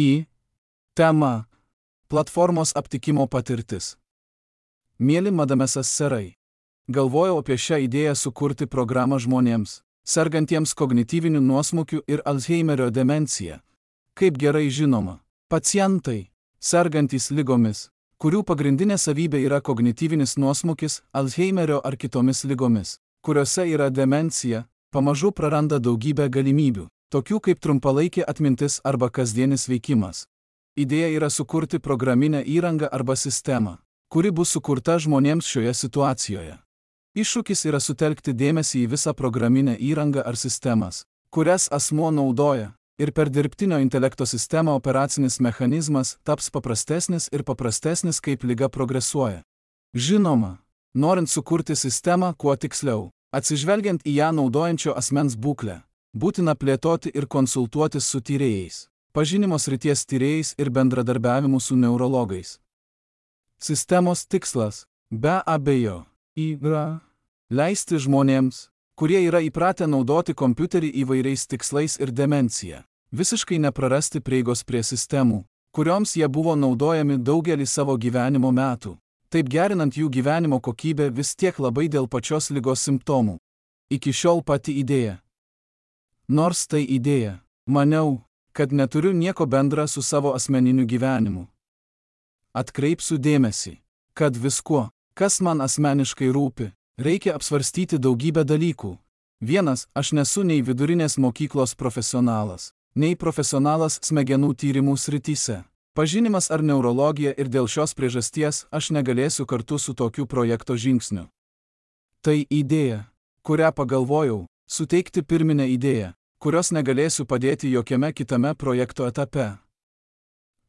Į temą Platformos aptikimo patirtis. Mėly madamesas serai. Galvojau apie šią idėją sukurti programą žmonėms, sergantiems kognityviniu nuosmukiu ir Alzheimerio demencija. Kaip gerai žinoma, pacientai, sergantys lygomis, kurių pagrindinė savybė yra kognityvinis nuosmukis, Alzheimerio ar kitomis lygomis, kuriuose yra demencija, pamažu praranda daugybę galimybių, tokių kaip trumpalaikė atmintis arba kasdienis veikimas. Idėja yra sukurti programinę įrangą arba sistemą, kuri bus sukurta žmonėms šioje situacijoje. Iššūkis yra sutelkti dėmesį į visą programinę įrangą ar sistemas, kurias asmuo naudoja, ir per dirbtinio intelekto sistemą operacinis mechanizmas taps paprastesnis ir paprastesnis, kaip lyga progresuoja. Žinoma, norint sukurti sistemą kuo tiksliau, atsižvelgiant į ją naudojančio asmens būklę, būtina plėtoti ir konsultuotis su tyrėjais pažinimo srities tyrėjais ir bendradarbiavimu su neurologais. Sistemos tikslas, be abejo, yra leisti žmonėms, kurie yra įpratę naudoti kompiuterį įvairiais tikslais ir demencija, visiškai neprarasti prieigos prie sistemų, kurioms jie buvo naudojami daugelį savo gyvenimo metų, taip gerinant jų gyvenimo kokybę vis tiek labai dėl pačios lygos simptomų. Iki šiol pati idėja. Nors tai idėja, maniau, kad neturiu nieko bendra su savo asmeniniu gyvenimu. Atkreipsiu dėmesį, kad viskuo, kas man asmeniškai rūpi, reikia apsvarstyti daugybę dalykų. Vienas, aš nesu nei vidurinės mokyklos profesionalas, nei profesionalas smegenų tyrimų srityse. Pažinimas ar neurologija ir dėl šios priežasties aš negalėsiu kartu su tokiu projekto žingsniu. Tai idėja, kurią pagalvojau, suteikti pirminę idėją, kurios negalėsiu padėti jokiame kitame projekto etape.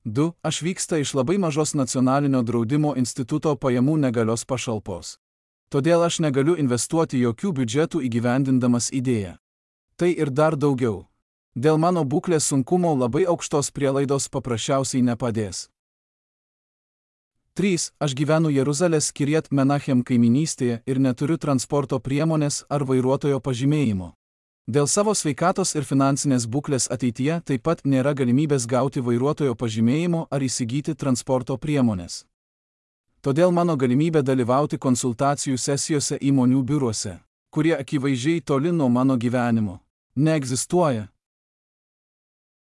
2. Aš vyksta iš labai mažos nacionalinio draudimo instituto pajamų negalios pašalpos. Todėl aš negaliu investuoti jokių biudžetų įgyvendindamas idėją. Tai ir dar daugiau. Dėl mano būklės sunkumo labai aukštos prielaidos paprasčiausiai nepadės. 3. Aš gyvenu Jeruzalės Kirjet Menachem kaiminystėje ir neturiu transporto priemonės ar vairuotojo pažymėjimo. Dėl savo sveikatos ir finansinės būklės ateityje taip pat nėra galimybės gauti vairuotojo pažymėjimo ar įsigyti transporto priemonės. Todėl mano galimybė dalyvauti konsultacijų sesijose įmonių biuruose, kurie akivaizdžiai toli nuo mano gyvenimo, neegzistuoja.